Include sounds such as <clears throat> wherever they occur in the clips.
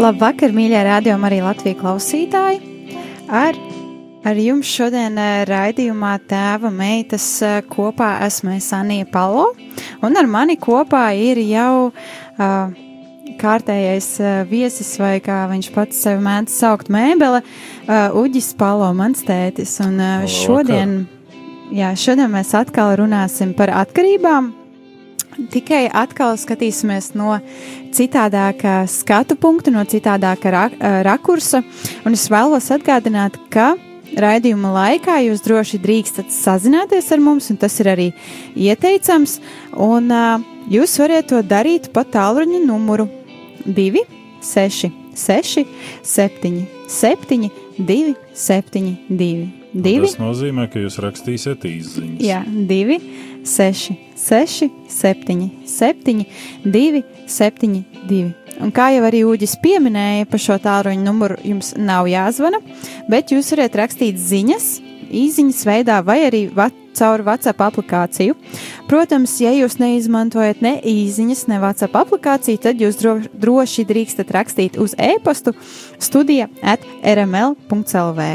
Labvakar, mīļie rādījumi, arī Latvijas klausītāji. Ar, ar jums šodien eh, raidījumā tēva meitas eh, kopā esmu Sanija Palo, un ar mani kopā ir jau uh, kārtējais uh, viesis, vai kā viņš pats sevi mēdz saukt, mēbele, uh, Uģis Palo, mans tētis. Un uh, šodien, jā, šodien mēs atkal runāsim par atkarībām, tikai atkal skatīsimies no citādākā skatu punkta, no citādākā ra rakursa. Un es vēlos atgādināt, ka raidījuma laikā jūs droši drīkstat sazināties ar mums, un tas ir arī ieteicams. Un uh, jūs varat to darīt pa tālruņa numuru 2, 6, 6, 7, 7, 2, 7, 2. Divi. Tas nozīmē, ka jūs rakstīsiet īsiņas. Jā, divi, seši, 6, 7, 7, 2, 7, 2. Un kā jau arī Uģis pieminēja, pa šo tālruņa numuru jums nav jāzvana, bet jūs varat rakstīt ziņas, īsiņas veidā vai arī va caur WhatsApp aplikāciju. Protams, ja jūs neizmantojat ne īsiņas, ne WhatsApp aplikāciju, tad jūs dro droši drīkstat rakstīt uz e-pastu studija at rml.lv.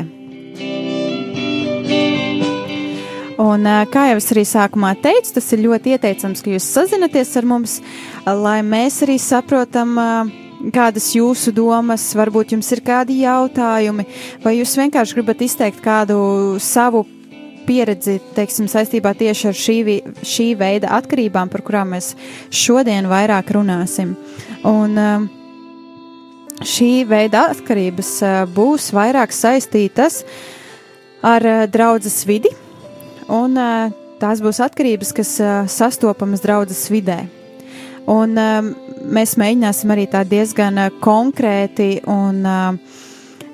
Un, kā jau es arī sākumā teicu, tas ir ļoti ieteicams, ka jūs sazināties ar mums, lai mēs arī saprotam, kādas jūsu domas, varbūt jums ir kādi jautājumi, vai jūs vienkārši gribat izteikt kādu savu pieredzi, teiksim, saistībā tieši ar šī, šī veida atkarībām, par kurām mēs šodien vairāk runāsim. Un, šī veida atkarības būs vairāk saistītas ar draudzes vidi un tās būs atkarības, kas sastopamas draudzes vidē. Un mēs mēģināsim arī tā diezgan konkrēti un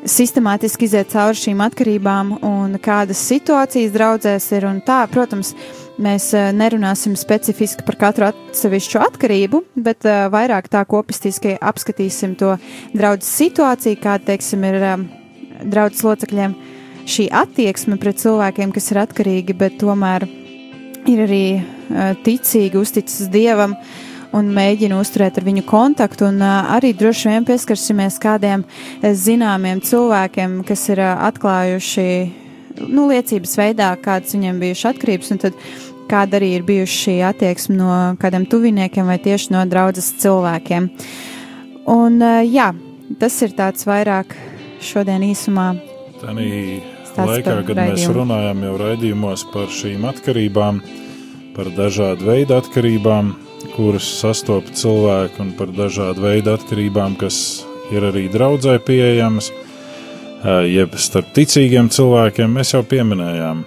sistemātiski iziet cauri šīm atkarībām un kādas situācijas draudzēs ir un tā, protams, mēs nerunāsim specifiski par katru atsevišķu atkarību, bet uh, vairāk tā kopistiski apskatīsim to draudzes situāciju, kāda, teiksim, ir um, draudzes locekļiem šī attieksme pret cilvēkiem, kas ir atkarīgi, bet tomēr ir arī uh, ticīgi, uzticas dievam un mēģina uzturēt ar viņu kontaktu. Un uh, arī droši vien pieskarsimies kādiem zināmiem cilvēkiem, kas ir atklājuši nu, liecības veidā, kādas viņiem bijušas atkarības, un tad kāda arī ir bijuši šī attieksme no kādiem tuviniekiem vai tieši no draudzes cilvēkiem. Un jā, tas ir tāds vairāk šodien īsumā. Tanī laikā, kad raidījumu. mēs runājam jau raidījumos par šīm atkarībām, par dažādu veidu atkarībām, kuras sastopas cilvēki, un par dažādu veidu atkarībām, kas ir arī draudzē pieejamas, jeb starp ticīgiem cilvēkiem, mēs jau pieminējām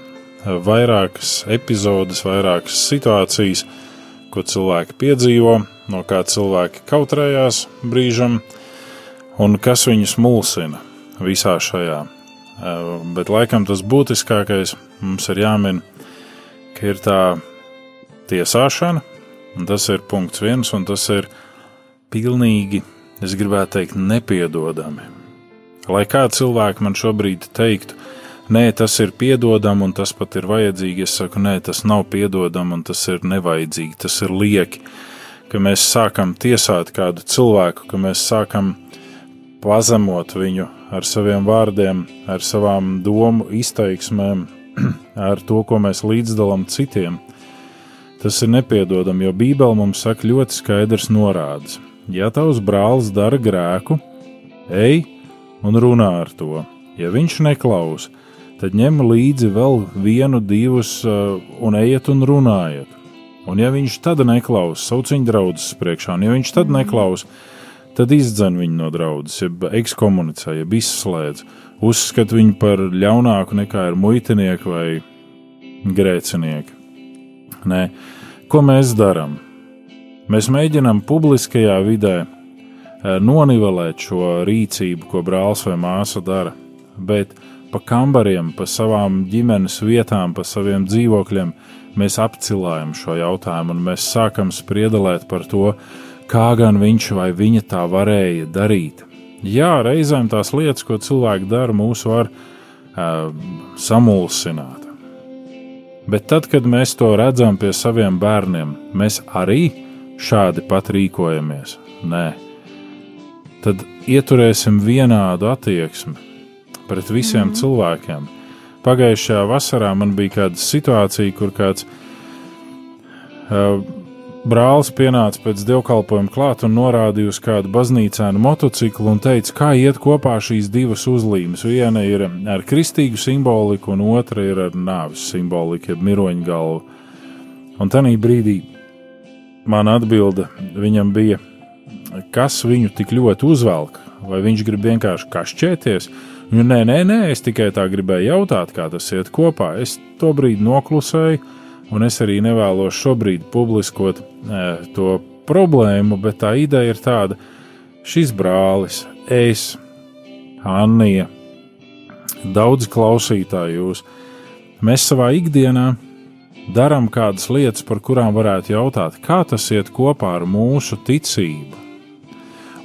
vairākas epizodes, vairākas situācijas, ko cilvēki piedzīvo, no kā cilvēki kautrējās brīžam, un kas viņus mulsina visā šajā bet laikam tas būtiskākais mums ir jāmin, ka ir tā tiesāšana, un tas ir punkts viens, un tas ir pilnīgi, es gribētu teikt, nepiedodami. Lai kā cilvēki man šobrīd teiktu, nē, tas ir piedodami, un tas pat ir vajadzīgi, es saku, nē, tas nav piedodami, un tas ir nevajadzīgi, tas ir lieki, ka mēs sākam tiesāt kādu cilvēku, ka mēs sākam pazemot viņu ar saviem vārdiem, ar savām domu izteiksmēm, <clears throat> ar to, ko mēs līdzdalām citiem. Tas ir nepiedodami, jo Bībele mums saka ļoti skaidrs norādes. Ja tavs brālis dara grēku, ej un runā ar to. Ja viņš neklausa, tad ņem līdzi vēl vienu, divus uh, un ejiet un runājiet. Un ja viņš tad neklausa, sauc viņu draugus priekšā, un ja viņš tad neklausa, tad izdzen viņu no draudzes, jeb ekskomunicē, jeb izslēdz, uzskata viņu par ļaunāku nekā ir muitinieki vai grēcinieki. Nē, ko mēs darām? Mēs mēģinām publiskajā vidē eh, nonivelēt šo rīcību, ko brālis vai māsa dara, bet pa kambariem, pa savām ģimenes vietām, pa saviem dzīvokļiem mēs apcilājam šo jautājumu un mēs sākam spriedelēt par to, kā gan viņš vai viņa tā varēja darīt. Jā, reizēm tās lietas, ko cilvēki dara, mūs var uh, samulsināt. Bet tad, kad mēs to redzam pie saviem bērniem, mēs arī šādi pat rīkojamies. Nē, tad ieturēsim vienādu attieksmi pret visiem mm. cilvēkiem. Pagājušajā vasarā man bija kāda situācija, kur kāds uh, brālis pienāca pēc dievkalpojuma klāt un norādīja uz kādu baznīcēnu motociklu un teica, kā iet kopā šīs divas uzlīmes. Viena ir ar kristīgu simboliku, un otra ir ar nāves simboliku, jeb miroņu galvu. Un tajā brīdī man atbilde viņam bija, kas viņu tik ļoti uzvelk, vai viņš grib vienkārši kašķēties. Nē, nē, nē, es tikai tā gribēju jautāt, kā tas iet kopā. Es to brīdi noklusēju, un es arī nevēlos šobrīd publiskot e, to problēmu, bet tā ideja ir tāda, šis brālis, es, Anija, daudz klausītāju jūs, mēs savā ikdienā darām kādas lietas, par kurām varētu jautāt, kā tas iet kopā ar mūsu ticību.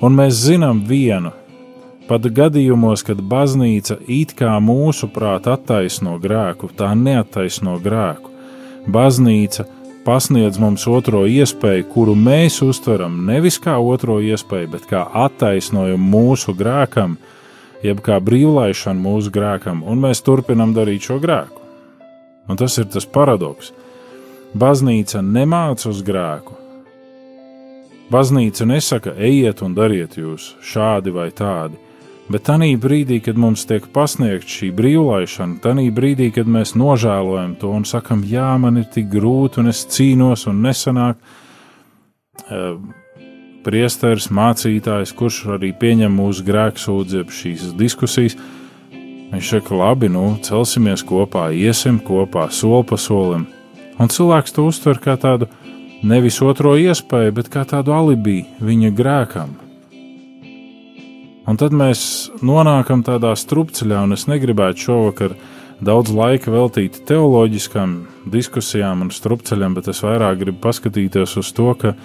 Un mēs zinām vienu, pat gadījumos, kad baznīca it kā mūsuprāt attaisno grēku, tā neattaisno grēku. Baznīca pasniedz mums otro iespēju, kuru mēs uztveram nevis kā otro iespēju, bet kā attaisnojumu mūsu grēkam, jeb kā brīvlaišanu mūsu grēkam, un mēs turpinam darīt šo grēku. Un tas ir tas paradoks. Baznīca nemāca uz grēku. Baznīca nesaka, ejiet un dariet jūs šādi vai tādi, bet tajā brīdī, kad mums tiek pasniegta šī brīvlaišana, tajā brīdī, kad mēs nožēlojam to un sakam, jā, man ir tik grūti, un es cīnos, un nesanāk, eh, priesteris, mācītājs, kurš arī pieņem mūsu grēksūdzību šīs diskusijas, Viņš saka, labi, nu, celsimies kopā, iesim kopā, soli pa solim. Un cilvēks to uztver kā tādu nevis otro iespēju, bet kā tādu alibi viņa grēkam. Un tad mēs nonākam tādā strupceļā, un es negribētu šovakar daudz laika veltīt teoloģiskām diskusijām un strupceļam, bet es vairāk gribu paskatīties uz to, ka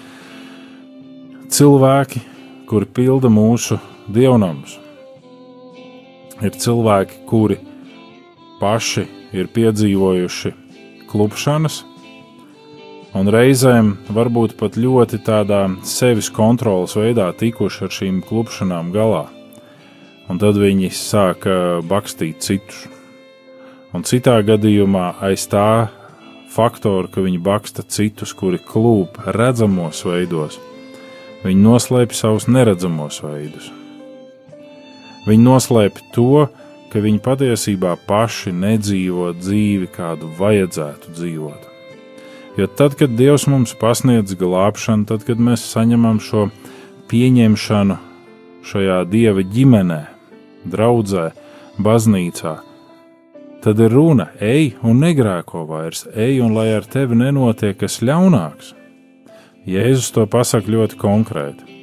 cilvēki, kuri pilda mūsu dievnamus, ir cilvēki, kuri paši ir piedzīvojuši klupšanas, un reizēm varbūt pat ļoti tādā sevis kontrolas veidā tikuši ar šīm klupšanām galā. Un tad viņi sāka bakstīt citus. Un citā gadījumā aiz tā faktora, ka viņi baksta citus, kuri klūp redzamos veidos, viņi noslēpj savus neredzamos veidus. Viņi noslēpj to, ka viņi patiesībā paši nedzīvo dzīvi, kādu vajadzētu dzīvot. Jo tad, kad Dievs mums pasniedz glābšanu, tad, kad mēs saņemam šo pieņemšanu šajā Dieva ģimenē, draudzē, baznīcā, tad ir runa, ej un negrēko vairs, ej un lai ar tevi nenotiek kas ļaunāks. Jēzus to pasaka ļoti konkrēti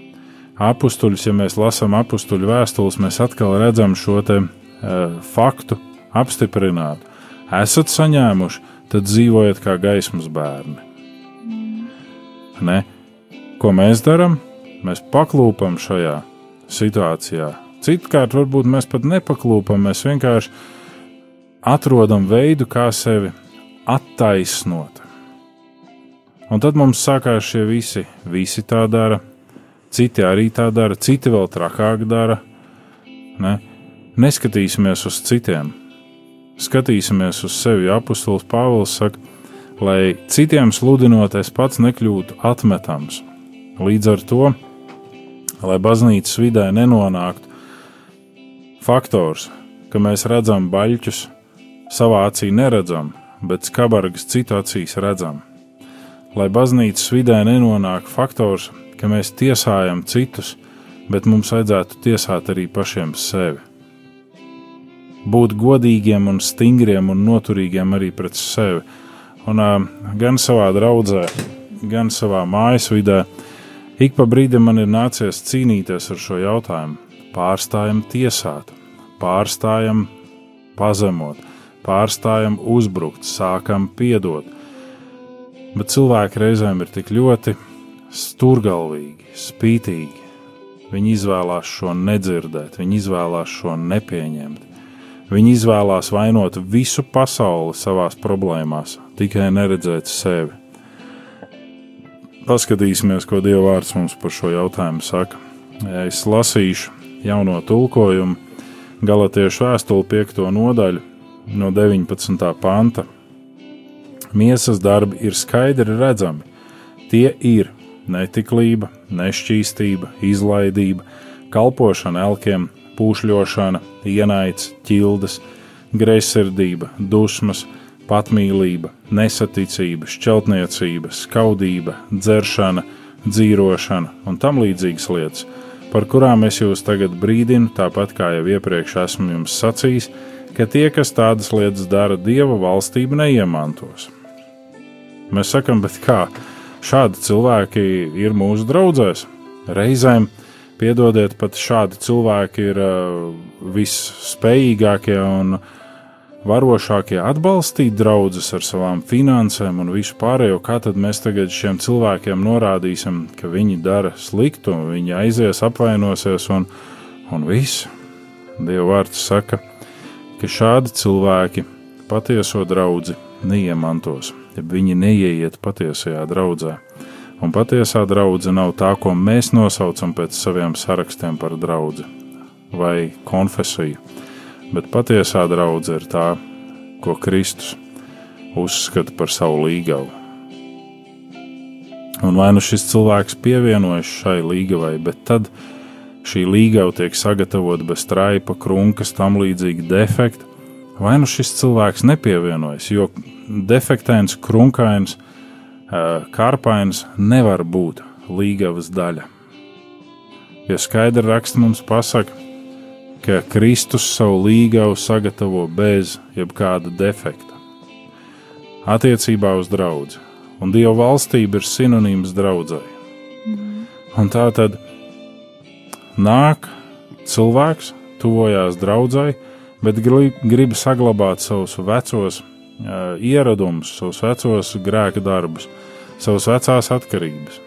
apstuļus, ja mēs lasām apstuļu vēstules, mēs atkal redzam šo te, uh, faktu apstiprinātu. Esat saņēmuši, tad dzīvojiet kā gaismas bērni. Ne? Ko mēs darām? Mēs paklūpam šajā situācijā. Citkārt, varbūt mēs pat nepaklūpam, mēs vienkārši atrodam veidu, kā sevi attaisnot. Un tad mums sākās šie visi, visi tā dara, citi arī tā dara, citi vēl trakāk dara. Ne? Neskatīsimies uz citiem, skatīsimies uz sevi. Apostols Pāvils saka, lai citiem sludinot, es pats nekļūtu atmetams. Līdz ar to, lai baznīcas vidē nenonāktu faktors, ka mēs redzam baļķus, savā acī neredzam, bet skabargas citu acīs redzam. Lai baznīcas vidē nenonāk faktors, ka mēs tiesājam citus, bet mums vajadzētu tiesāt arī pašiem sevi. Būt godīgiem, un stingriem un noturīgiem arī pret sevi. Un, gan savā draudzē, gan savā mājas vidē, ik pa brīdim man ir nācies cīnīties ar šo jautājumu. Pārstājam tiesāt, pārstājam pazemot, pārstājam uzbrukt, sākam piedot. Bet cilvēki reizēm ir tik ļoti stūrgalvīgi, spītīgi. Viņi izvēlās šo nedzirdēt, viņi izvēlās šo nepieņemt. Viņi izvēlās vainot visu pasauli savās problēmās, tikai neredzēt sevi. Paskatīsimies, ko Dieva vārds mums par šo jautājumu saka. Es lasīšu jauno tulkojumu, Galatiešu vēstuli 5. nodaļu no 19. panta. Miesas darbi ir skaidri redzami. Tie ir netiklība, nešķīstība, izlaidība, kalpošana elkiem, pūšļošana, ienaids, ķildes, greizsirdība, dusmas, patmīlība, nesaticība, šķeltniecība, skaudība, dzeršana, dzīrošana un tam līdzīgas lietas, par kurām es jūs tagad brīdinu, tāpat kā jau iepriekš esmu jums sacījis, ka tie, kas tādas lietas dara, dieva valstību neiemantos. Mēs sakam, bet kā? šādi cilvēki ir mūsu draudzēs. Reizēm, piedodiet, pat šādi cilvēki ir uh, visspējīgākie un varošākie atbalstīt draugus ar savām finansēm un visu pārējo. Kā tad mēs tagad šiem cilvēkiem norādīsim, ka viņi dara sliktu, viņi aizies, apvainosies un, un viss? Dieva vārds saka, ka šādi cilvēki patieso draugu neiemantos ja viņi neieiet patiesajā draudzē. Un patiesā draudzene nav tā, ko mēs nosaucam pēc saviem sarakstiem par draugu vai konfesiju, bet patiesā draudzene ir tā, ko Kristus uzskata par savu līgavu. Un vai nu šis cilvēks pievienojas šai līgavai, bet tad šī līgava tiek sagatavota bez traipa, krunkas, tam līdzīgi defekti, vai nu šis cilvēks nepievienojas, jo defektains, krunkains, kārpains nevar būt līgavas daļa. Ja skaidri raksts mums pasaka, ka Kristus savu līgavu sagatavo bez jebkāda defekta. Attiecībā uz draugu, un Dieva valstība ir sinonīms draudzai. Mm. Un tā tad nāk cilvēks, tuvojās draudzai, bet grib saglabāt savus vecos ieradumus, savus vecos grēka darbus, savas vecās atkarības.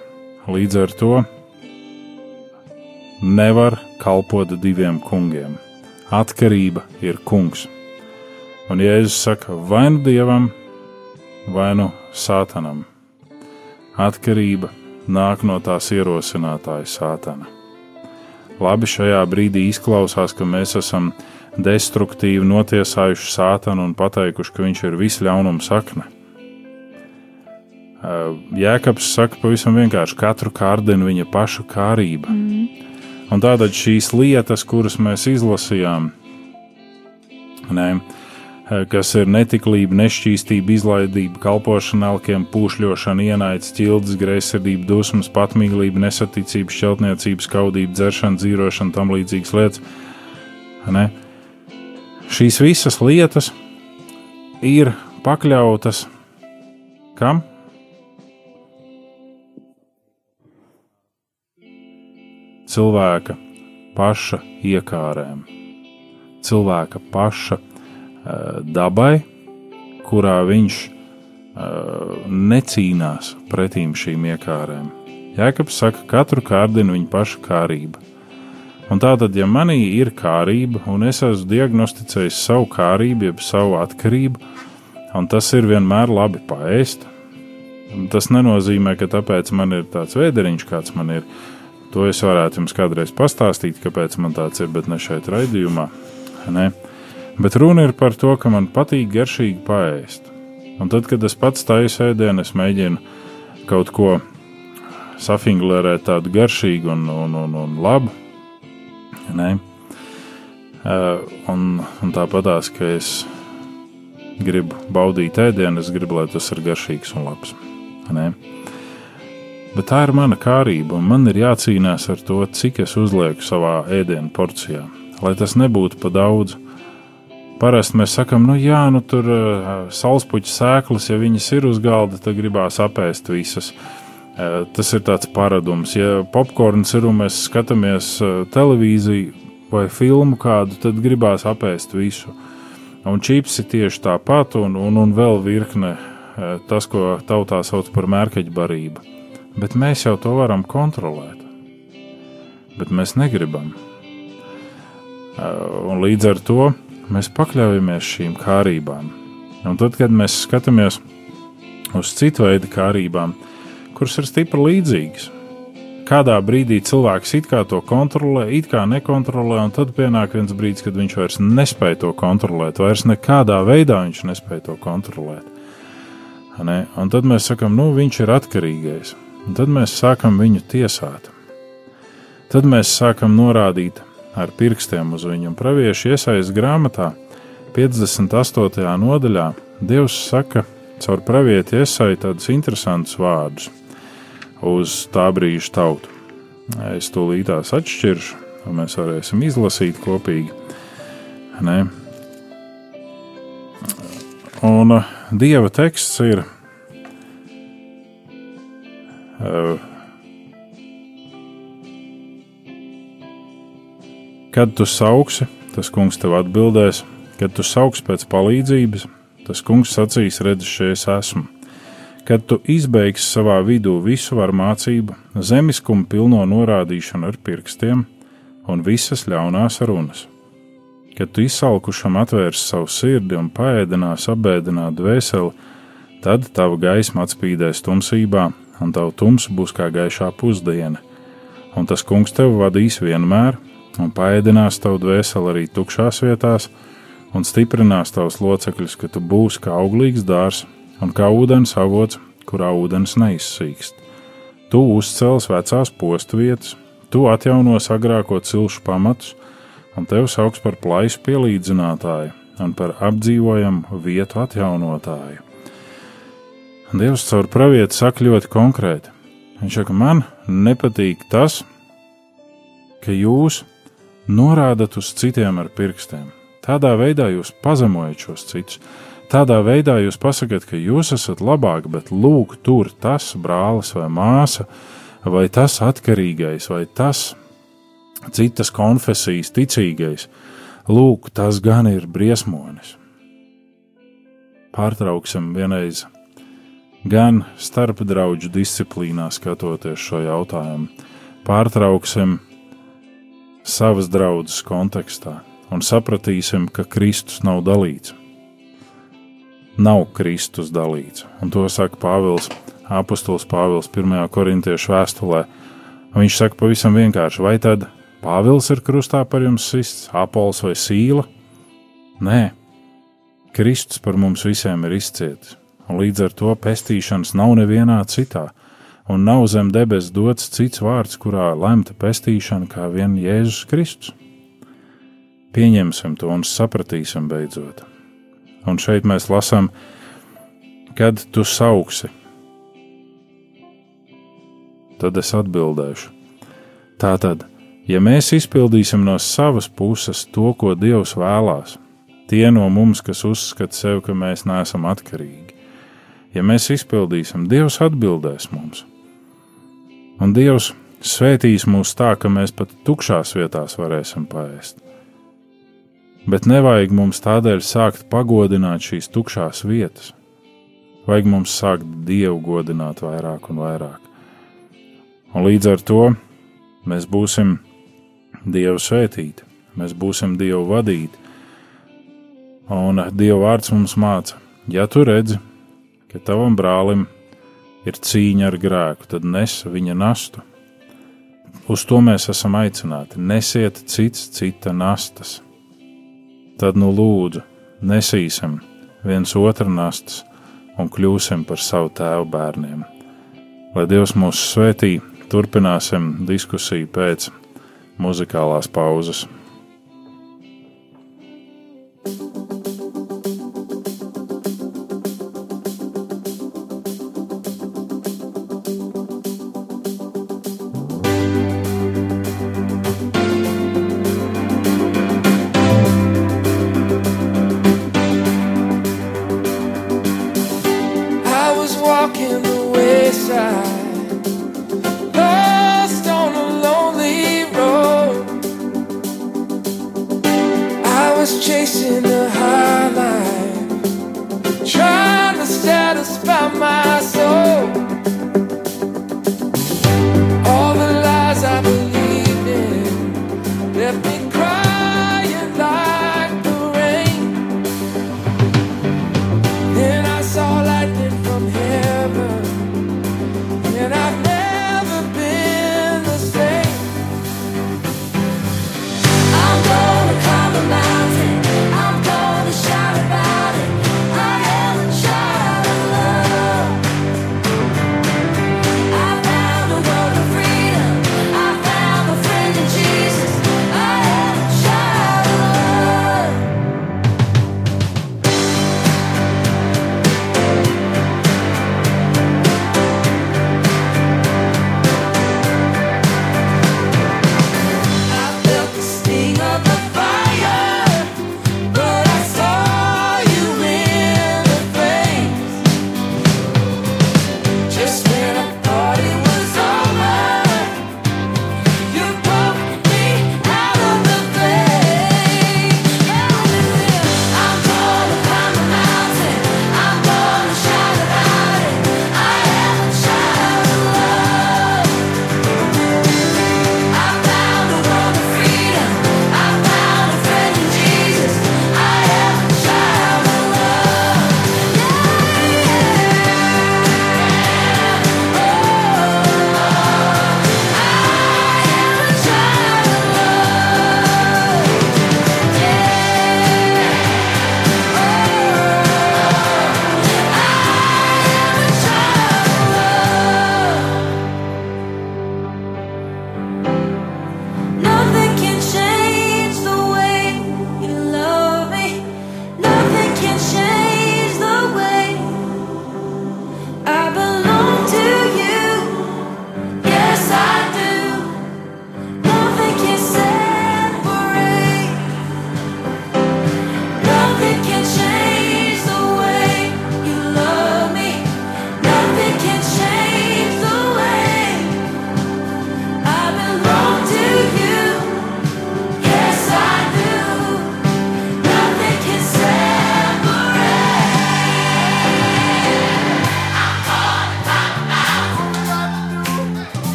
Līdz ar to nevar kalpot diviem kungiem. Atkarība ir kungs. Un Jēzus saka, vai nu dievam, vai nu sātanam. Atkarība nāk no tās ierosinātāja sātana. Labi, šajā brīdī izklausās, ka mēs esam destruktīvi notiesājuši sātanu un pateikuši, ka viņš ir visu ļaunumu sakne. Jēkabs saka pavisam vienkārši, katru kārdinu viņa paša kārība. Mm. Un tātad šīs lietas, kuras mēs izlasījām, ne, kas ir netiklība, nešķīstība, izlaidība, kalpošana elkiem, pūšļošana, ienaids, ķildes, greizsirdība, dusmas, patmīlība, nesaticība, šķeltniecība, skaudība, dzeršana, dzīrošana, tam līdzīgas lietas. Ne? Šīs visas lietas ir pakļautas kam? Cilvēka paša iekārēm, cilvēka paša uh, dabai, kurā viņš uh, necīnās pretīm šīm iekārēm. Jēkabs saka, katru kārdinu viņa paša kārība. Un tātad, ja manī ir kārība, un es esmu diagnosticējis savu kārību, jeb savu atkarību, un tas ir vienmēr labi paēst, tas nenozīmē, ka tāpēc man ir tāds vēderiņš, kāds man ir. To es varētu jums kādreiz pastāstīt, kāpēc man tāds ir, bet ne šeit raidījumā. Ne? Bet runa ir par to, ka man patīk garšīgi paēst. Un tad, kad es pats taisu ēdienu, es mēģinu kaut ko safinglērēt tādu garšīgu un, un, un, un labu Ne? Uh, un, un tāpatās, ka es gribu baudīt ēdienu, es gribu, lai tas ir garšīgs un labs. Ne? bet tā ir mana kārība, un man ir jācīnās ar to, cik es uzlieku savā ēdienu porcijā, lai tas nebūtu pa daudz. Parasti mēs sakām, nu jā, nu tur uh, saulespuķa sēklas, ja viņas ir uz galda, tad gribās apēst visas. Uh, tas ir tāds paradums. Ja popkorns ir un mēs skatāmies televīziju vai filmu kādu, tad gribās apēst visu. Un čips ir tieši tāpat, un, un, un vēl virkne tas, ko tautā sauc par mērķa barību bet mēs jau to varam kontrolēt. Bet mēs negribam. Un līdz ar to mēs pakļaujamies šīm kārībām. Un tad, kad mēs skatāmies uz citu veidu kārībām, kuras ir stipri līdzīgas, kādā brīdī cilvēks it kā to kontrolē, it kā nekontrolē, un tad pienāk viens brīdis, kad viņš vairs nespēja to kontrolēt, vairs nekādā veidā viņš nespēja to kontrolēt. Ne? Un tad mēs sakām, nu, viņš ir atkarīgais. Un tad mēs sākam viņu tiesāt. Tad mēs sākam norādīt ar pirkstiem uz viņu. Praviešu iesaistas grāmatā, 58. nodaļā, Dievs saka caur pravieti iesai tādus interesantus vārdus uz tā brīža tautu. Es to līdās atšķiršu, un mēs varēsim izlasīt kopīgi. Ne? Un Dieva teksts ir Kad tu sauksi, tas kungs tev atbildēs, kad tu sauks pēc palīdzības, tas kungs sacīs, redz, šeit es esmu. Kad tu izbeigsi savā vidū visu var mācību, zemiskumu pilno norādīšanu ar pirkstiem un visas ļaunās runas. Kad tu izsalkušam atvērsi savu sirdi un paēdinās apbēdināt dvēseli, tad tava gaisma atspīdēs tumsībā, un tavu tumsu būs kā gaišā pusdiena. Un tas kungs tevi vadīs vienmēr, un paēdinās tavu dvēseli arī tukšās vietās, un stiprinās tavus locekļus, ka tu būsi kā auglīgs dārs un kā ūdens avots, kurā ūdens neizsīkst. Tu uzcels vecās postu vietas, tu atjaunos agrāko cilšu pamatus, un tevi sauc par plaisu pielīdzinātāju un par apdzīvojamu vietu atjaunotāju. Dievs caur pravieti saka ļoti konkrēti. Viņš saka, man nepatīk tas, ka jūs norādat uz citiem ar pirkstiem. Tādā veidā jūs pazemojat šos citus. Tādā veidā jūs pasakāt, ka jūs esat labāki, bet lūk, tur tas brālis vai māsa, vai tas atkarīgais, vai tas citas konfesijas ticīgais. Lūk, tas gan ir briesmonis. Pārtrauksim vienreiz gan starp draugu disciplīnā skatoties šo jautājumu. Pārtrauksim savas draudzes kontekstā un sapratīsim, ka Kristus nav dalīts. Nav Kristus dalīts, un to saka Pāvils, Apostols Pāvils 1. korintiešu vēstulē. Viņš saka pavisam vienkārši, vai tad Pāvils ir krustā par jums sists, Apols vai Sīla? Nē, Kristus par mums visiem ir izcietis un līdz ar to pestīšanas nav nevienā citā, un nav zem debes dots cits vārds, kurā lemta pestīšana kā vien Jēzus Kristus. Pieņemsim to un sapratīsim beidzot. Un šeit mēs lasām, kad tu sauksi, tad es atbildēšu. Tātad, ja mēs izpildīsim no savas puses to, ko Dievs vēlās, tie no mums, kas uzskata sevi, ka mēs neesam atkarīgi, ja mēs izpildīsim, Dievs atbildēs mums. Un Dievs svētīs mūs tā, ka mēs pat tukšās vietās varēsim paēst. Bet nevajag mums tādēļ sākt pagodināt šīs tukšās vietas. Vajag mums sākt Dievu godināt vairāk un vairāk. Un līdz ar to mēs būsim Dievu svētīti, mēs būsim Dievu vadīti. Un Dieva vārds mums māca, ja tu redzi, ka tavam brālim ir cīņa ar grēku, tad nes viņa nastu. Uz to mēs esam aicināti. Nesiet cits cita nastas. Tad nu lūdzu, nesīsim viens otru nastas un kļūsim par savu tēvu bērniem. Lai Dievs mūs svētī, turpināsim diskusiju pēc muzikālās pauzes.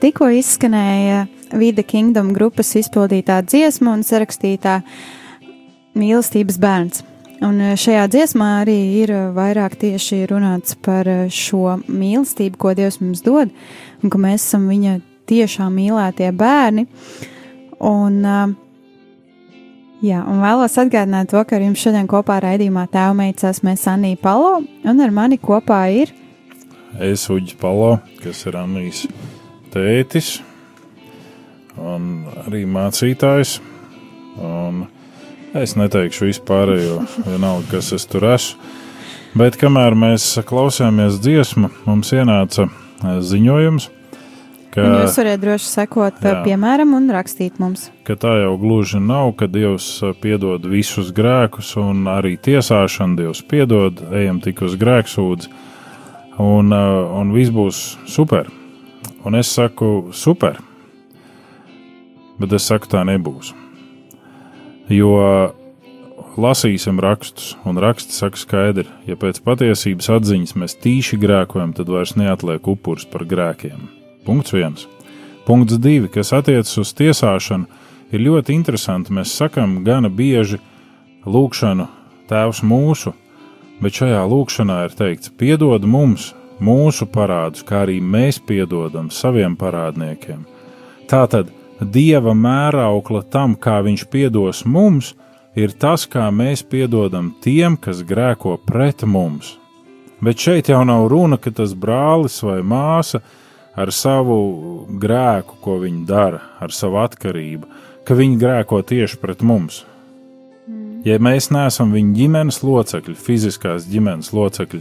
Tikko izskanēja Vida Kingdom grupas izpildītā dziesma un sarakstītā mīlestības bērns. Un eh, šajā dziesmā arī ir eh, vairāk tieši runāts par eh, šo mīlestību, ko Dievs mums dod, un ka mēs esam viņa tiešām mīlētie bērni. Un, jā, un vēlos atgādināt to, ka ar jums šodien kopā raidījumā tēvmeicās mēs Anija Palo, un ar mani kopā ir Es uģis Palo, kas ir Anīs tētis un arī mācītājs. Un es neteikšu vispār, jo vienalga, kas es tur esmu. Bet kamēr mēs klausījāmies dziesmu, mums ienāca eh, ziņojums, ka, Un jūs varat droši sekot, Jā. piemēram, un rakstīt mums. ka tā jau gluži nav, ka Dievs eh, piedod visus grēkus, un arī tiesāšanu Dievs piedod, ejam tik uz grēksūdzi, un, eh, un viss būs super. Un es saku, super, bet es saku, tā nebūs. Jo lasīsim rakstus, un raksti saka skaidri, ja pēc patiesības atziņas mēs tīši grēkojam, tad vairs neatliek upurs par grēkiem. Punkts viens. Punkts divi, kas attiecas uz tiesāšanu, ir ļoti interesanti. Mēs sakam gana bieži lūgšanu Tēvs mūsu, bet šajā lūgšanā ir teikts: Piedod mums mūsu parādus, kā arī mēs piedodam saviem parādniekiem. Tātad Dieva mēraukla tam, kā Viņš piedos mums, ir tas, kā mēs piedodam tiem, kas grēko pret mums. Bet šeit jau nav runa, ka tas brālis vai māsa ar savu grēku, ko viņi dara, ar savu atkarību, ka viņi grēko tieši pret mums. Ja mēs neesam viņa ģimenes locekļi, fiziskās ģimenes locekļi,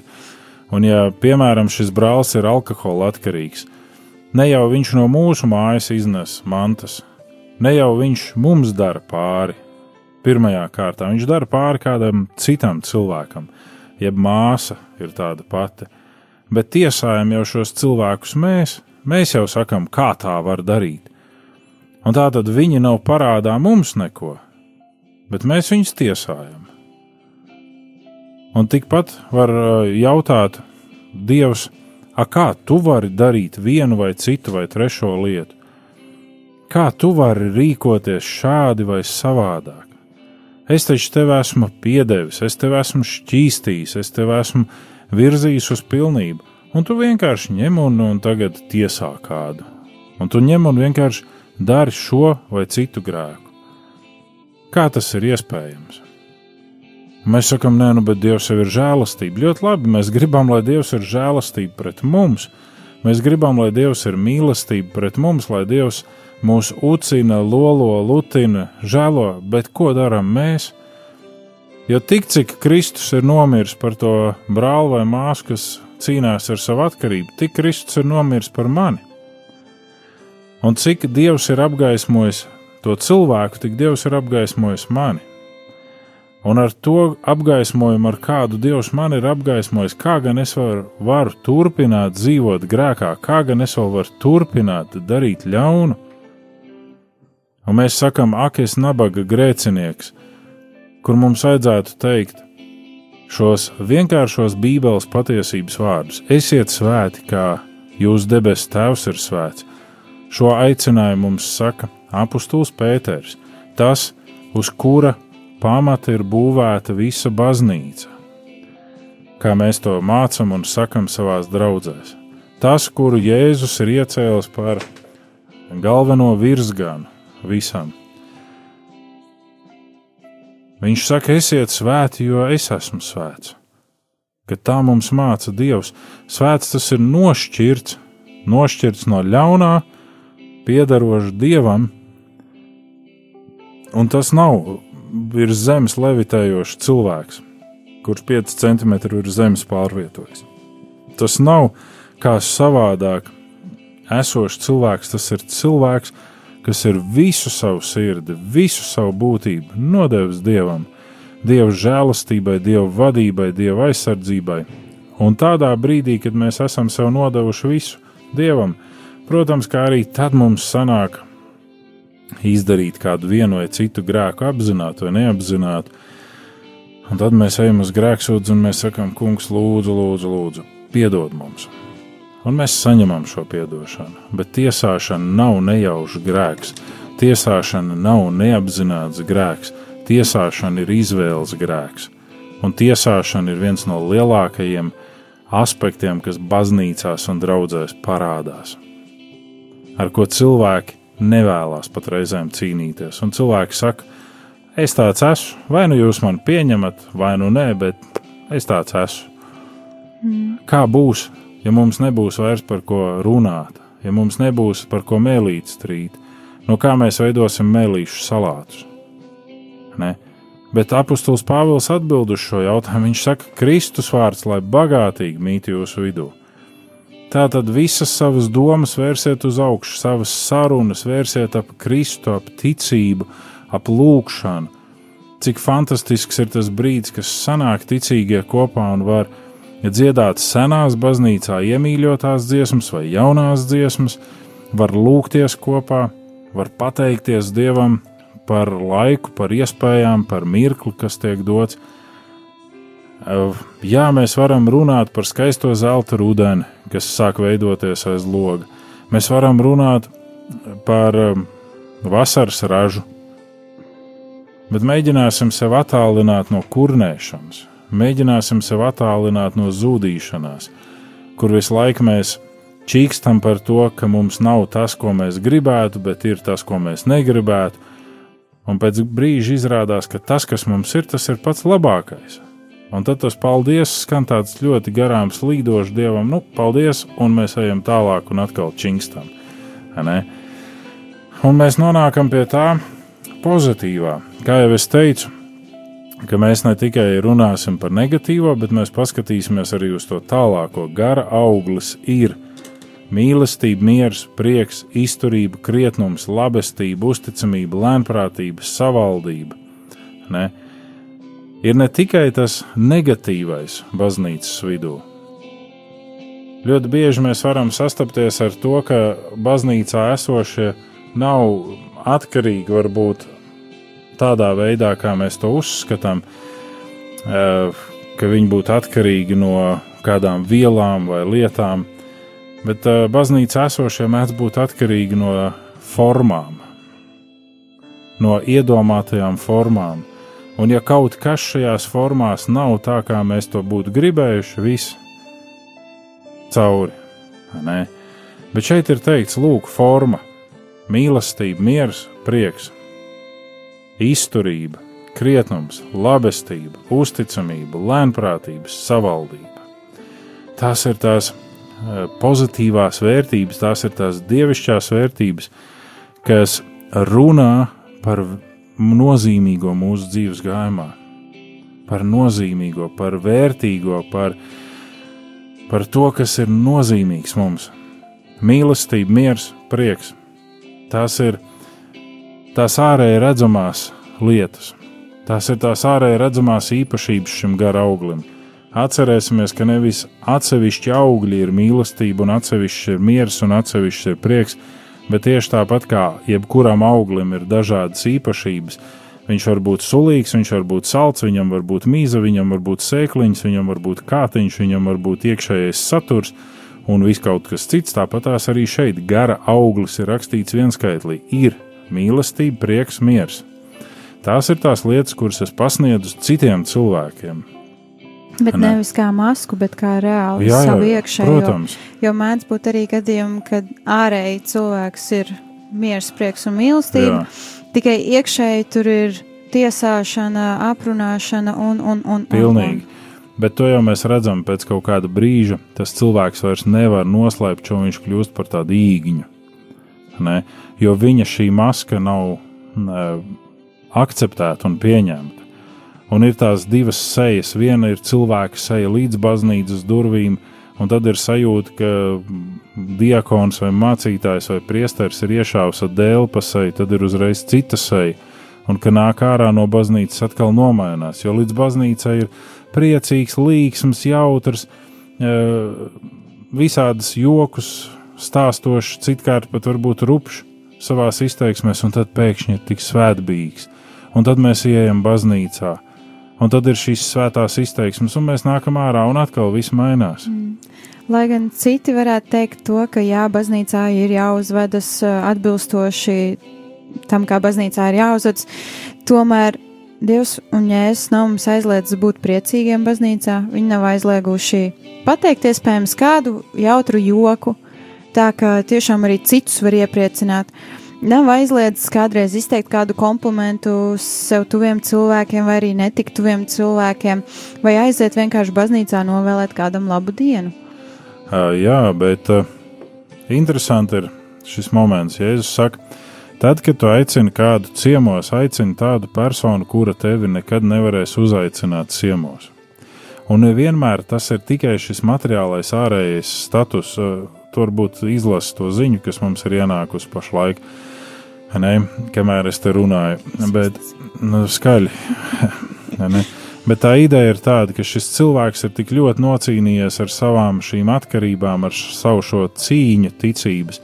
un ja, piemēram, šis brālis ir alkohola atkarīgs, ne jau viņš no mūsu mājas iznes mantas, ne jau viņš mums dara pāri, pirmajā kārtā. Viņš dara pāri kādam citam cilvēkam, jeb māsa ir tāda pati. Bet tiesājam jau šos cilvēkus mēs, mēs jau sakam, kā tā var darīt. Un tā tad viņi nav parādā mums neko, bet mēs viņus tiesājam. Un tikpat var jautāt, Dievs, a kā tu vari darīt vienu vai citu vai trešo lietu? Kā tu vari rīkoties šādi vai savādāk? Es taču tev esmu piedevis, es tev esmu šķīstījis, es tev esmu virzījis uz pilnību, un tu vienkārši ņem un, un tagad tiesā kādu. Un tu ņem un vienkārši dari šo vai citu grēku. Kā tas ir iespējams? Mēs sakām, nē, nu, bet Dievs jau ir žēlastība. Ļoti labi, mēs gribam, lai Dievs ir žēlastība pret mums. Mēs gribam, lai Dievs ir mīlestība pret mums, lai Dievs mūs ucina, lolo, lutina, žēlo, bet ko darām mēs? Jo tik cik Kristus ir nomiris par to brāli vai māsu, kas cīnās ar savu atkarību, tik Kristus ir nomiris par mani. Un cik Dievs ir apgaismojis to cilvēku, tik Dievs ir apgaismojis mani. Un ar to apgaismojumu, ar kādu Dievs man ir apgaismojis, kā gan es varu, varu turpināt dzīvot grēkā, kā gan es vēl varu turpināt darīt ļaunu. Un mēs sakām, ak, es nabaga grēcinieks, kur mums vajadzētu teikt šos vienkāršos Bībeles patiesības vārdus: Esiet svēti, kā jūs debesu Tēvs ir svēts. Šo aicinājumu mums saka apustulis Pēters, tas, uz kura pamata ir būvēta visa baznīca. Kā mēs to mācām un sakam savās draudzēs. Tas, kuru Jēzus ir iecēlis par galveno virsganu visam. Viņš saka, esiet svēti, jo es esmu svēts. Kad tā mums māca Dievs, svēts tas ir nošķirts, nošķirts no ļaunā, piedarošs Dievam, un tas nav virs zemes levitējošs cilvēks, kurš 5 cm virs zemes pārvietojas. Tas nav kā savādāk esošs cilvēks, tas ir cilvēks, kas ir visu savu sirdi, visu savu būtību nodevis Dievam, Dieva žēlastībai, Dieva vadībai, Dieva aizsardzībai. Un tādā brīdī, kad mēs esam sev nodevuši visu Dievam, protams, kā arī tad mums sanāk izdarīt kādu vienu vai citu grēku, apzināti vai neapzināti. Un tad mēs ejam uz grēksūdzi un mēs sakām, Kungs, lūdzu, lūdzu, lūdzu, piedod mums. Un mēs saņemam šo atdošanu, bet tiesāšana nav nejauša grēks, tiesāšana nav neapzināts grēks, tiesāšana ir izvēles grēks. Un tiesāšana ir viens no lielākajiem aspektiem, kas baznīcās un draudzēs parādās. Ar ko cilvēki nevēlas pat reizēm cīnīties. Un cilvēki saka, es tāds esmu, vai nu jūs mani pieņemat, vai nu nē, bet es tāds esmu. Mm. Kā būs, ja mums nebūs vairs par ko runāt, ja mums nebūs par ko mēlīt strīt? No kā mēs veidosim mēlīšu salātus? Ne? Bet apustulis Pāvils atbild uz šo jautājumu. Viņš saka, Kristus vārds, lai bagātīgi mīt jūsu vidū. Tātad visas savas domas vērsiet uz augšu, savas sarunas vērsiet ap Kristu, ap ticību, ap lūgšanu. Cik fantastisks ir tas brīdis, kas sanāk ticīgie kopā un var dziedāt senās baznīcā iemīļotās dziesmas vai jaunās dziesmas, var lūgties kopā, var pateikties Dievam par laiku, par iespējām, par mirkli, kas tiek dots. Jā, mēs varam runāt par skaisto zelta rudeni, kas sāk veidoties aiz loga. Mēs varam runāt par vasaras ražu, bet mēģināsim sev attālināt no kurnēšanas, mēģināsim sev attālināt no zudīšanās, kur visu laiku mēs čīkstam par to, ka mums nav tas, ko mēs gribētu, bet ir tas, ko mēs negribētu. Un pēc brīža izrādās, ka tas, kas mums ir, tas ir pats labākais. Un tad tas paldies skan tāds ļoti garām slīdošs dievam, nu, paldies, un mēs ejam tālāk un atkal čingstam. Ne? Un mēs nonākam pie tā pozitīvā. Kā jau es teicu, ka mēs ne tikai runāsim par negatīvo, bet mēs paskatīsimies arī uz to tālāko. Gara auglis ir mīlestība, miers, prieks, izturība, krietnums, labestība, uzticamība, lēnprātība, savaldība. Ne? Ir ne tikai tas negatīvais baznīcas vidū. Ļoti bieži mēs varam sastapties ar to, ka baznīcā esošie nav atkarīgi varbūt tādā veidā, kā mēs to uzskatām, ka viņi būtu atkarīgi no kādām vielām vai lietām bet uh, baznīca esošie mēdz būt atkarīgi no formām, no iedomātajām formām. Un, ja kaut kas šajās formās nav tā, kā mēs to būtu gribējuši, viss cauri. Ne? Bet šeit ir teikts, lūk, forma, mīlestība, miers, prieks, izturība, krietnums, labestība, uzticamība, lēnprātība, savaldība. Tās ir tās Eh, pozitīvās vērtības, tās ir tās dievišķās vērtības, kas runā par nozīmīgo mūsu dzīves gājumā, par nozīmīgo, par vērtīgo, par, par to, kas ir nozīmīgs mums. Mīlestība, miers, prieks. Tās ir tās ārēji redzamās lietas, tās ir tās ārēji redzamās īpašības šim gara auglim Atcerēsimies, ka nevis atsevišķi augļi ir mīlestība, un atsevišķi ir miers, un atsevišķi ir prieks, bet tieši tāpat kā jebkuram auglim ir dažādas īpašības. Viņš var būt sulīgs, viņš var būt salds, viņam var būt mīza, viņam var būt sēkliņš, viņam var būt kātiņš, viņam var būt iekšējais saturs un viss kaut kas cits. Tāpat tās arī šeit gara auglis ir rakstīts vienskaitlī. Ir mīlestība, prieks, miers. Tās ir tās lietas, kuras es pasniedzu citiem cilvēkiem. Bet ne? nevis kā masku, bet kā reāli jā, jā, savu iekšējo. Protams. Jo, jo mēdz būt arī gadījumi, kad ārēji cilvēks ir miers, prieks un mīlestība. Jā. Tikai iekšēji tur ir tiesāšana, aprunāšana un. un, un Pilnīgi. Un, un. Bet to jau mēs redzam pēc kaut kāda brīža. Tas cilvēks vairs nevar noslēpt, jo viņš kļūst par tādu īgiņu. Ne? Jo viņa šī maska nav ne, akceptēta un pieņemta. Un ir tās divas sejas. Viena ir cilvēka seja līdz baznīcas durvīm, un tad ir sajūta, ka diakons vai mācītājs vai priesteris ir iešāvis ar dēlu pa seju, tad ir uzreiz cita seja, un ka nāk ārā no baznīcas atkal nomainās, jo līdz baznīcai ir priecīgs, līksms, jautrs, e, visādas jokus stāstošs, citkārt pat varbūt rupšs savās izteiksmēs, un tad pēkšņi ir tik svētbīgs. Un tad mēs ienākam baznīcā, Un tad ir šīs svētās izteiksmes, un mēs nākam ārā, un atkal viss mainās. Mm. Lai gan citi varētu teikt to, ka jā, baznīcā ir jāuzvedas atbilstoši tam, kā baznīcā ir jāuzvedas, tomēr Dievs un Jēzus nav mums aizliedzis būt priecīgiem baznīcā. Viņi nav aizlieguši pateikt iespējams kādu jautru joku, tā ka tiešām arī citus var iepriecināt. Uh, Nav aizliedzis kādreiz izteikt kādu komplimentu sev tuviem cilvēkiem, vai arī netik tuviem cilvēkiem, vai aiziet vienkārši baznīcā novēlēt kādam labu dienu. Uh, jā, bet uh, interesanti ir šis moments. Jēzus saka, tad, kad tu aicini kādu ciemos, aicini tādu personu, kura tevi nekad nevarēs uzaicināt ciemos. Un nevienmēr tas ir tikai šis materiālais ārējais status. Uh, varbūt izlasa to ziņu, kas mums ir ienākusi pašlaik. Ne, kamēr es te runāju. Bet nu, skaļi. <laughs> ne. Bet tā ideja ir tāda, ka šis cilvēks ir tik ļoti nocīnījies ar savām šīm atkarībām, ar savu šo cīņu ticības,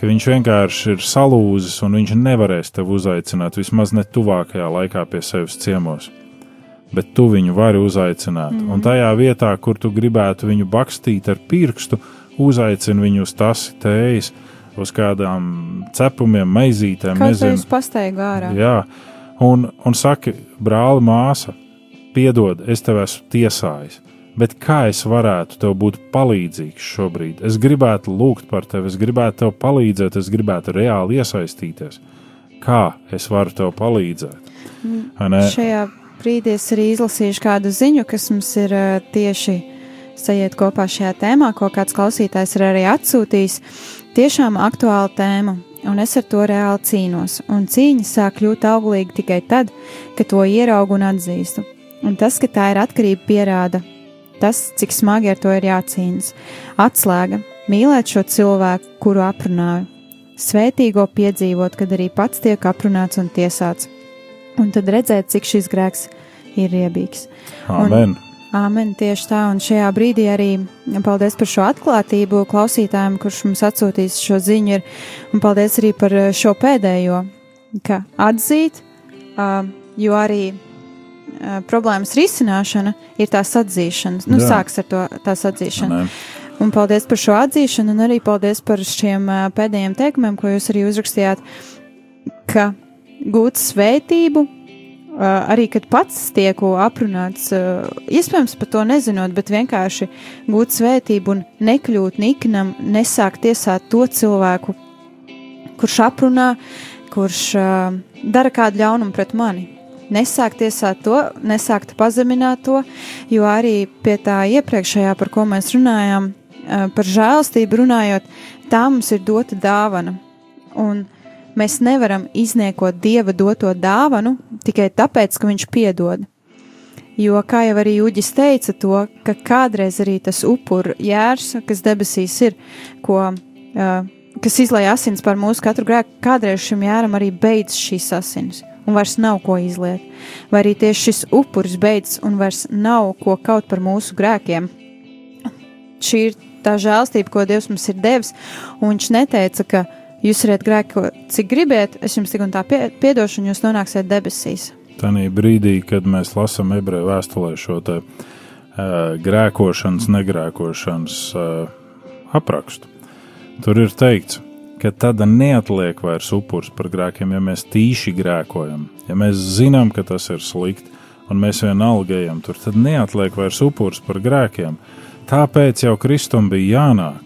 ka viņš vienkārši ir salūzis un viņš nevarēs tevi uzaicināt vismaz ne tuvākajā laikā pie sevis ciemos. Bet tu viņu vari uzaicināt. Mm. Un tajā vietā, kur tu gribētu viņu bakstīt ar pirkstu, uzaicini viņu uz tās tējas, uz kādām cepumiem, maizītēm. Kaut nezinu. pastaigu ārā. Jā, un, un saki, brāli, māsa, piedod, es tev esmu tiesājis. Bet kā es varētu tev būt palīdzīgs šobrīd? Es gribētu lūgt par tevi, es gribētu tev palīdzēt, es gribētu reāli iesaistīties. Kā es varu tev palīdzēt? Ne? Šajā brīdī es arī izlasīšu kādu ziņu, kas mums ir uh, tieši sajiet kopā šajā tēmā, ko kāds klausītājs ir arī atsūtījis. Tiešām aktuāla tēma, un es ar to reāli cīnos. Un cīņa sāk kļūt auglīga tikai tad, kad to ieraugu un atzīstu. Un tas, ka tā ir atkarība, pierāda tas, cik smagi ar to ir jācīnās. Atslēga - mīlēt šo cilvēku, kuru aprunāju, svētīgo piedzīvot, kad arī pats tiek aprunāts un tiesāts, un tad redzēt, cik šis grēks ir riebīgs. Amen. Āmen, tieši tā, un šajā brīdī arī paldies par šo atklātību klausītājiem, kurš mums atsūtīs šo ziņu, ir, un paldies arī par eh, šo pēdējo, ka atzīt, jo arī problēmas risināšana ir tās atzīšana, nu Jā. sāks ar to tās atzīšana. Amen. Un paldies par šo atzīšanu, un arī paldies par šiem pēdējiem teikumiem, ko jūs arī uzrakstījāt, ka gūt svētību, arī kad pats tiek aprunāts, ā, iespējams pat to nezinot, bet vienkārši gūt svētību un nekļūt niknam, nesākt tiesāt to cilvēku, kurš aprunā, kurš ā, dara kādu ļaunumu pret mani. Nesākt tiesāt to, nesākt pazemināt to, jo arī pie tā iepriekšējā, par ko mēs runājām, par žēlastību runājot, tā mums ir dota dāvana. Un mēs nevaram izniekot dieva doto dāvanu tikai tāpēc, ka viņš piedod. Jo, kā jau arī Uģis teica, to, ka kādreiz arī tas upuru jērs, kas debesīs ir, ko, uh, kas izlaiž asins par mūsu katru grēku, kādreiz šim jēram arī beidz šīs asins, un vairs nav ko izliet. Vai arī tieši šis upuris beidz, un vairs nav ko kaut par mūsu grēkiem. Šī ir tā žēlstība, ko Dievs mums ir devis, un viņš neteica, ka jūs varat grēkot, cik gribiet, es jums tik un tā pie, piedošu, un jūs nonāksiet debesīs. Tanī brīdī, kad mēs lasām ebreju vēstulē šo te, uh, grēkošanas, negrēkošanas uh, aprakstu, tur ir teikts, ka tad neatliek vairs upurs par grēkiem, ja mēs tīši grēkojam. Ja mēs zinām, ka tas ir slikti, un mēs vienalga ejam tur, tad neatliek vairs upurs par grēkiem. Tāpēc jau Kristum bija jānāk.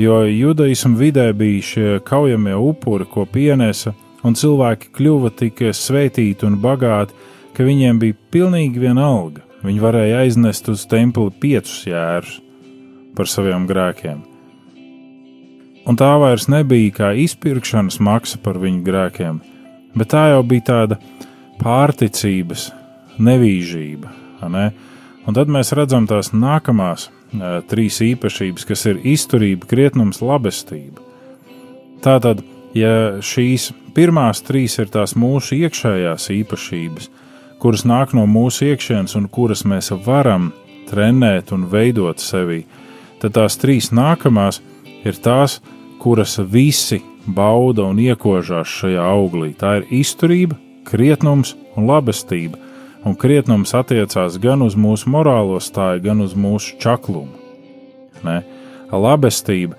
Jo judaismu vidē bija šie kaujamie upuri, ko pienesa, un cilvēki kļuva tik svētīti un bagāti, ka viņiem bija pilnīgi vienalga. Viņi varēja aiznest uz templi piecus jērus par saviem grēkiem. Un tā vairs nebija kā izpirkšanas maksa par viņu grēkiem, bet tā jau bija tāda pārticības nevīžība. Ne? Un tad mēs redzam tās nākamās trīs īpašības, kas ir izturība, krietnums, labestība. Tātad, ja šīs pirmās trīs ir tās mūsu iekšējās īpašības, kuras nāk no mūsu iekšienes un kuras mēs varam trenēt un veidot sevī, tad tās trīs nākamās ir tās, kuras visi bauda un iekožās šajā auglī. Tā ir izturība, krietnums un labestība. Un krietnums attiecās gan uz mūsu morālo stāju, gan uz mūsu čaklumu. Ne? Labestība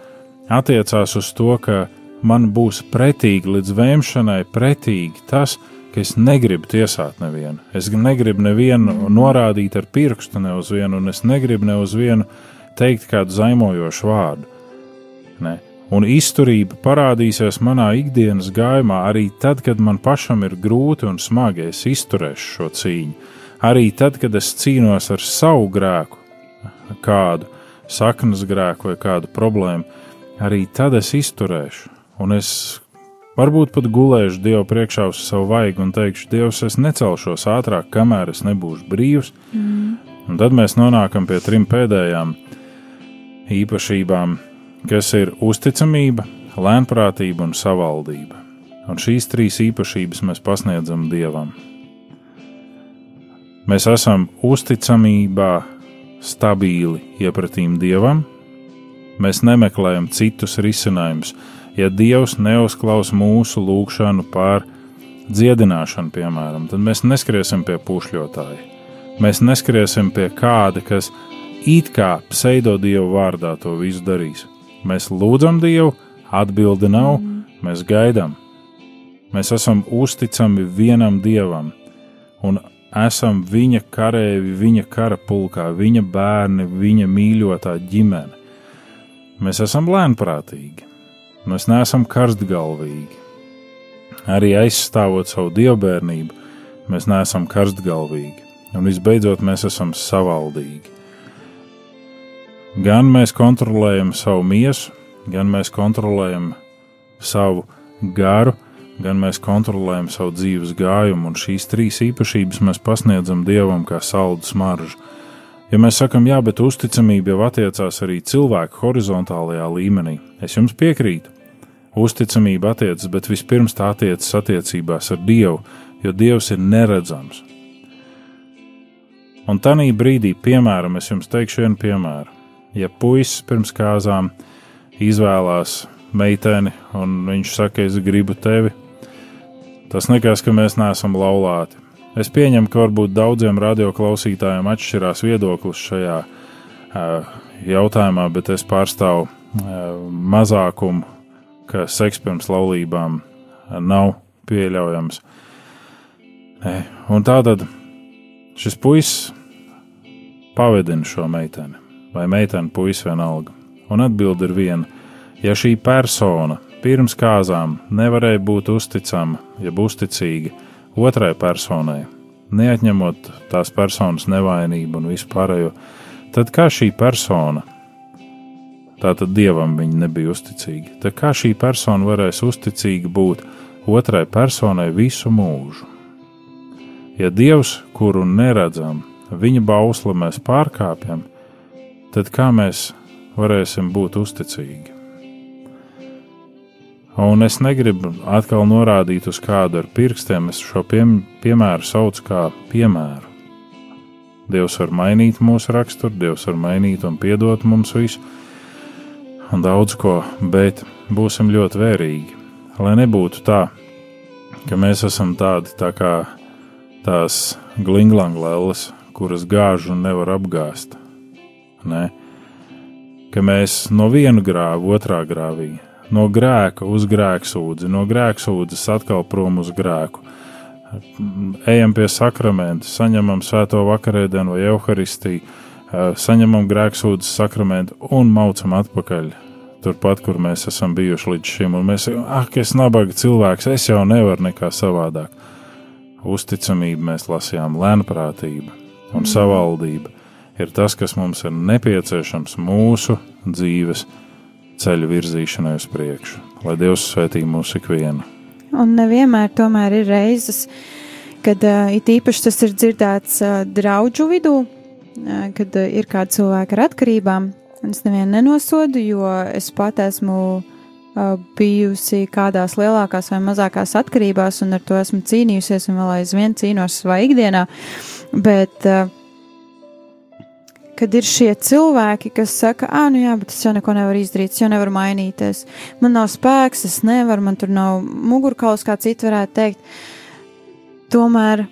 attiecās uz to, ka man būs pretīgi līdz vēmšanai, pretīgi tas, ka es negribu tiesāt nevienu. Es negribu nevienu norādīt ar pirkstu ne uz vienu, un es negribu ne uz vienu teikt kādu zaimojošu vārdu. Ne? Un izturība parādīsies manā ikdienas gājumā arī tad, kad man pašam ir grūti un smagi. Es izturēšu šo cīņu. Arī tad, kad es cīnos ar savu grēku, kādu saknes grēku vai kādu problēmu, arī tad es izturēšu. Un es varbūt pat gulēšu Dievu priekšā uz savu vaigu un teikšu, Dievs, es necelšos ātrāk, kamēr es nebūšu brīvs. Mm. Un tad mēs nonākam pie trim pēdējām īpašībām kas ir uzticamība, lēnprātība un savaldība. Un šīs trīs īpašības mēs pasniedzam Dievam. Mēs esam uzticamībā stabili iepratīm Dievam, mēs nemeklējam citus risinājumus, Ja Dievs neuzklaus mūsu lūgšanu par dziedināšanu, piemēram, tad mēs neskriesim pie pušļotāja. Mēs neskriesim pie kāda, kas it kā pseidodievu vārdā to visu darīs. Mēs lūdzam Dievu, atbildi nav, mēs gaidām. Mēs esam uzticami vienam Dievam un esam viņa kareivi, viņa kara pulkā, viņa bērni, viņa mīļotā ģimene. Mēs esam lēnprātīgi, mēs neesam karstgalvīgi. Arī aizstāvot savu dievbijību, mēs neesam karstgalvīgi, un visbeidzot, mēs esam savaldīgi. Gan mēs kontrolējam savu miesu, gan mēs kontrolējam savu garu, gan mēs kontrolējam savu dzīves gājumu, un šīs trīs īpašības mēs pasniedzam Dievam kā saldu smaržu. Ja mēs sakam, jā, bet uzticamība jau attiecās arī cilvēku horizontālajā līmenī, es jums piekrītu. Uzticamība attiecas, bet vispirms tā attiecas attiecībās ar Dievu, jo Dievs ir neredzams. Un tādā brīdī, piemēram, es jums teikšu vienu piemēru. Ja puisis pirms kāzām izvēlās meiteni, un viņš saka, es gribu tevi, tas nekas, ka mēs neesam laulāti. Es pieņemu, ka varbūt daudziem radioklausītājiem atšķirās viedoklis šajā uh, jautājumā, bet es pārstāvu uh, mazākumu, ka seks pirms laulībām nav pieļaujams. Ne. Un tātad šis puisis pavadina šo meiteni, vai meiteni puisis vienalga. Un atbilde ir viena: ja šī persona pirms kāzām nevarēja būt uzticama, jeb uzticīga otrai personai, neatņemot tās personas nevainību un vispārējo, tad kā šī persona, tātad dievam viņa nebija uzticīga, tad kā šī persona varēs uzticīga būt otrai personai visu mūžu? Ja Dievs, kuru neredzam, viņa bausli mēs pārkāpjam, tad kā mēs varēsim būt uzticīgi? Un es negribu atkal norādīt uz kādu ar pirkstiem, es šo piem, piemēru saucu kā piemēru. Dievs var mainīt mūsu raksturu, Dievs var mainīt un piedot mums visu, un daudz ko, bet būsim ļoti vērīgi. Lai nebūtu tā, ka mēs esam tādi tā kā tās glinglanglēles, kuras gāž un nevar apgāzt. Ne? Ka mēs no viena grāva otrā grāvī no grēka uz grēksūdzi, no grēksūdzes atkal prom uz grēku. Ejam pie sakramenta, saņemam svēto vakarēdienu vai evaharistiju, saņemam grēksūdzes sakramentu un maucam atpakaļ. Turpat, kur mēs esam bijuši līdz šim, un mēs sakām, ah, es nabaga cilvēks, es jau nevaru nekā savādāk. Uzticamība mēs lasījām, lēnprātība un savaldība ir tas, kas mums ir nepieciešams mūsu dzīves ceļu virzīšanai uz priekšu. Lai Dievs svētī mūsu ikvienu. Un nevienmēr tomēr ir reizes, kad uh, it īpaši tas ir dzirdēts uh, draugu vidū, uh, kad uh, ir kādi cilvēki ar atkarībām. Es nevienu nenosodu, jo es pat esmu uh, bijusi kādās lielākās vai mazākās atkarībās, un ar to esmu cīnījusies, un vēl aizvien cīnos savā ikdienā. Bet uh, kad ir šie cilvēki, kas saka, ah, nu jā, bet es jau neko nevaru izdarīt, es jau nevaru mainīties. Man nav spēks, es nevaru, man tur nav mugurkauls, kā citi varētu teikt. Tomēr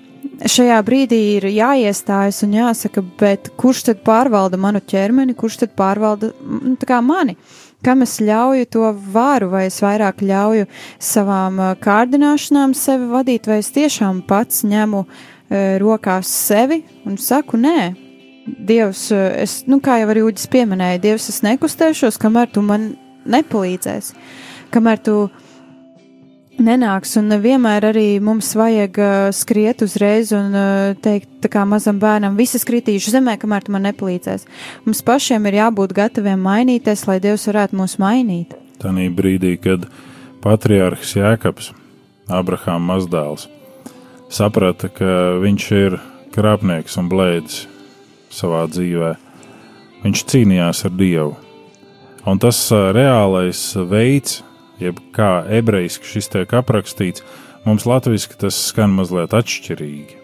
šajā brīdī ir jāiestājas un jāsaka, bet kurš tad pārvalda manu ķermeni, kurš tad pārvalda nu, mani? Kam es ļauju to varu, vai es vairāk ļauju savām kārdināšanām sevi vadīt, vai es tiešām pats ņemu e, rokās sevi un saku, nē, Dievs, es, nu, kā jau arī Uģis pieminēja, Dievs, es nekustēšos, kamēr tu man nepalīdzēsi, kamēr tu nenāks, un vienmēr arī mums vajag uh, skriet uzreiz un uh, teikt, tā kā mazam bērnam, visi skritīšu zemē, kamēr tu man nepalīdzēsi. Mums pašiem ir jābūt gataviem mainīties, lai Dievs varētu mūs mainīt. Tanī brīdī, kad patriārhs Jēkabs, Abrahāma mazdēls, saprata, ka viņš ir krāpnieks un blēdis, savā dzīvē. Viņš cīnījās ar Dievu. Un tas reālais veids, jeb kā ebrejiski šis tiek aprakstīts, mums latviešu tas skan mazliet atšķirīgi.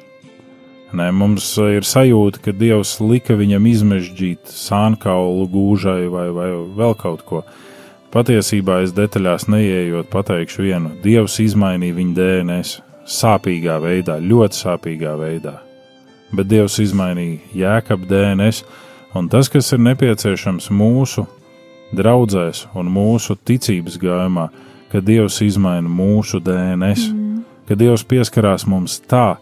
Nē, mums ir sajūta, ka Dievs lika viņam izmežģīt sānkaulu gūžai vai, vai vēl kaut ko. Patiesībā es detaļās neieejot, pateikšu vienu: Dievs izmainīja viņa DNS sāpīgā veidā, ļoti sāpīgā veidā. Bet Dievs izmainīja jēkabu DNS, un tas, kas ir nepieciešams mūsu draudzēs un mūsu ticības gājumā, ka Dievs izmaina mūsu DNS, mm. ka Dievs pieskarās mums tā,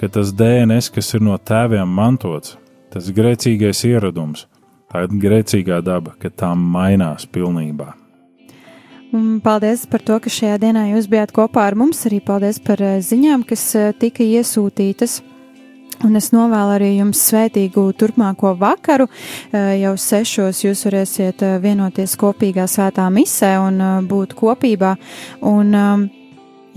ka tas DNS, kas ir no tēviem mantots, tas grēcīgais ieradums, tā ir grēcīgā daba, ka tā mainās pilnībā. Un paldies par to, ka šajā dienā jūs bijāt kopā ar mums. Arī paldies par eh, ziņām, kas eh, tika iesūtītas. Un es novēlu arī jums svētīgu turpmāko vakaru. Eh, jau sešos jūs varēsiet vienoties kopīgā svētā misē un būt kopībā. Un, um,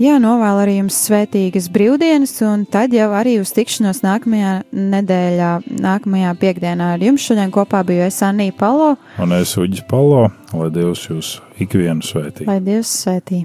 Jā, novēlu arī jums svētīgas brīvdienas, un tad jau arī uz tikšanos nākamajā nedēļā, nākamajā piekdienā. Ar jums šodien kopā biju es Anija Palo. Un es Uģis Palo, lai Dievs jūs ikvienu svētī. Lai Dievs svētī.